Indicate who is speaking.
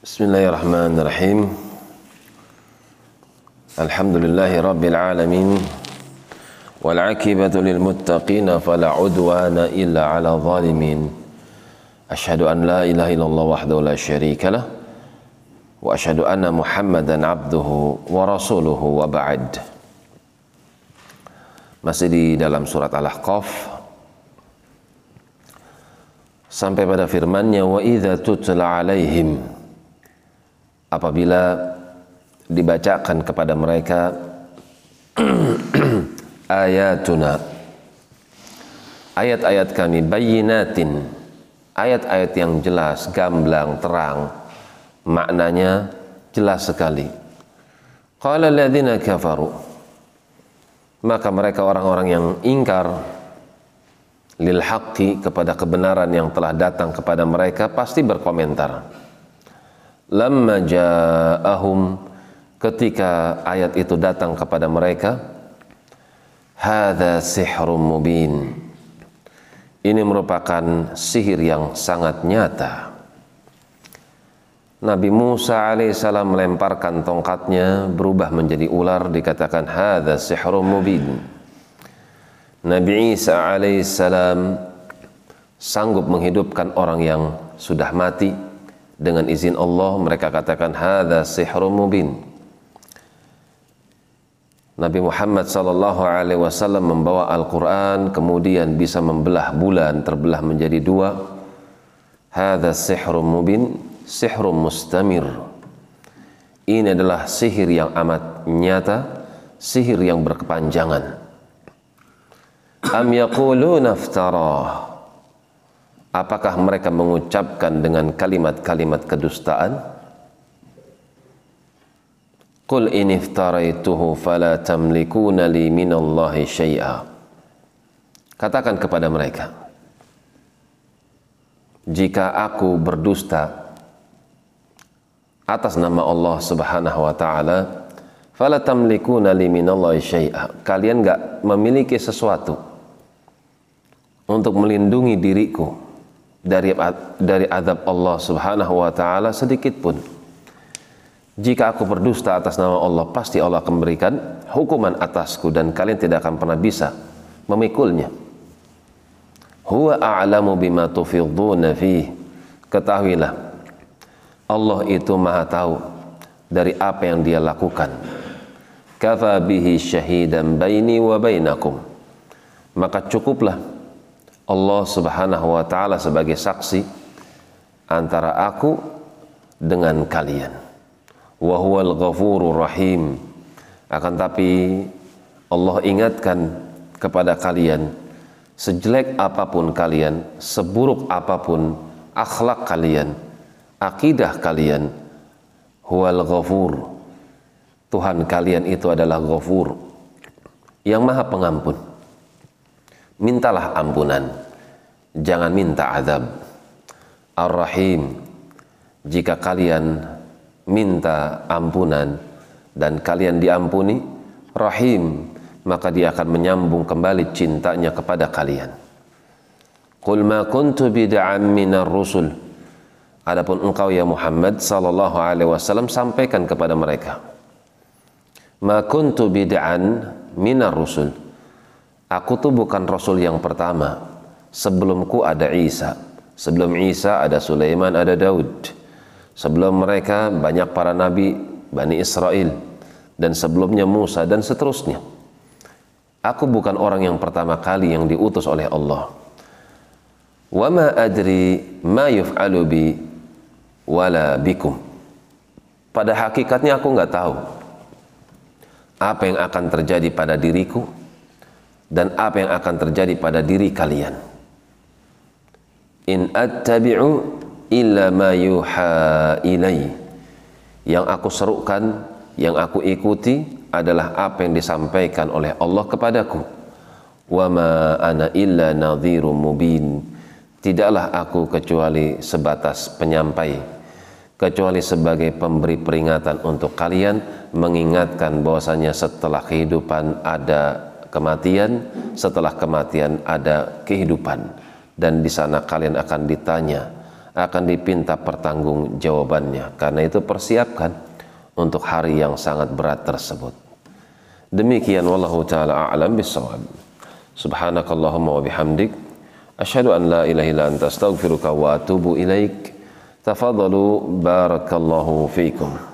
Speaker 1: بسم الله الرحمن الرحيم. الحمد لله رب العالمين والعاقبة للمتقين فلا عدوان إلا على الظالمين. أشهد أن لا إله إلا الله وحده لا شريك له وأشهد أن محمدا عبده ورسوله وبعد. Masih di dalam surat Al-Ahqaf. Sampai pada firman-Nya wa idza tutla alaihim apabila dibacakan kepada mereka ayatuna ayat-ayat kami bayinatin ayat-ayat yang jelas gamblang terang maknanya jelas sekali. Qala alladziina kafaru. Maka mereka orang-orang yang ingkar lil haqqi kepada kebenaran yang telah datang kepada mereka pasti berkomentar lamma ja'ahum ketika ayat itu datang kepada mereka hadza sihrum mubin. Ini merupakan sihir yang sangat nyata. Nabi Musa alaihissalam melemparkan tongkatnya berubah menjadi ular dikatakan hadza sihrum mubin. Nabi Isa alaihissalam sanggup menghidupkan orang yang sudah mati dengan izin Allah mereka katakan hadza sihrum mubin. Nabi Muhammad sallallahu alaihi wasallam membawa Al-Qur'an kemudian bisa membelah bulan terbelah menjadi dua. Hadza sihrum mubin sihrum mustamir. Ini adalah sihir yang amat nyata, sihir yang berkepanjangan. Am yaquluna. Apakah mereka mengucapkan dengan kalimat-kalimat kedustaan? Qul in iftaraituhu fala tamlikuna li minallahi syai'a. Katakan kepada mereka, jika aku berdusta atas nama Allah Subhanahu wa taala fala tamlikuna li minallahi syai'a kalian enggak memiliki sesuatu untuk melindungi diriku dari dari azab Allah Subhanahu wa taala sedikit pun jika aku berdusta atas nama Allah pasti Allah akan memberikan hukuman atasku dan kalian tidak akan pernah bisa memikulnya huwa a'lamu bima tufiduna fi ketahuilah Allah itu maha tahu dari apa yang dia lakukan. Kafa bihi syahidan baini wa bainakum. Maka cukuplah Allah subhanahu wa ta'ala sebagai saksi antara aku dengan kalian. Wa huwal ghafurur rahim. Akan tapi Allah ingatkan kepada kalian sejelek apa pun kalian, seburuk apa pun akhlak kalian, akidah kalian huwal ghafur Tuhan kalian itu adalah ghafur yang maha pengampun mintalah ampunan jangan minta azab ar-rahim jika kalian minta ampunan dan kalian diampuni rahim maka dia akan menyambung kembali cintanya kepada kalian Qul ma kuntu bid'an minar rusul Adapun engkau ya Muhammad sallallahu alaihi wasallam sampaikan kepada mereka. Ma kuntu bid'an minar rusul. Aku tuh bukan rasul yang pertama. Sebelumku ada Isa. Sebelum Isa ada Sulaiman, ada Daud. Sebelum mereka banyak para nabi Bani Israel dan sebelumnya Musa dan seterusnya. Aku bukan orang yang pertama kali yang diutus oleh Allah. Wa ma adri ma yuf'alu wala bikum. Pada hakikatnya aku nggak tahu apa yang akan terjadi pada diriku dan apa yang akan terjadi pada diri kalian. In attabi'u illa ma yuha ilai. Yang aku serukan, yang aku ikuti adalah apa yang disampaikan oleh Allah kepadaku. Wa ma ana illa nadhirum mubin. Tidaklah aku kecuali sebatas penyampai kecuali sebagai pemberi peringatan untuk kalian mengingatkan bahwasanya setelah kehidupan ada kematian, setelah kematian ada kehidupan dan di sana kalian akan ditanya akan dipinta pertanggungjawabannya. Karena itu persiapkan untuk hari yang sangat berat tersebut. Demikian wallahu taala a'lam bisawab. Subhanakallahumma wa bihamdik asyhadu an la ilaha illa anta astaghfiruka wa atubu ilaik. Tafadhalu barakallahu fiikum.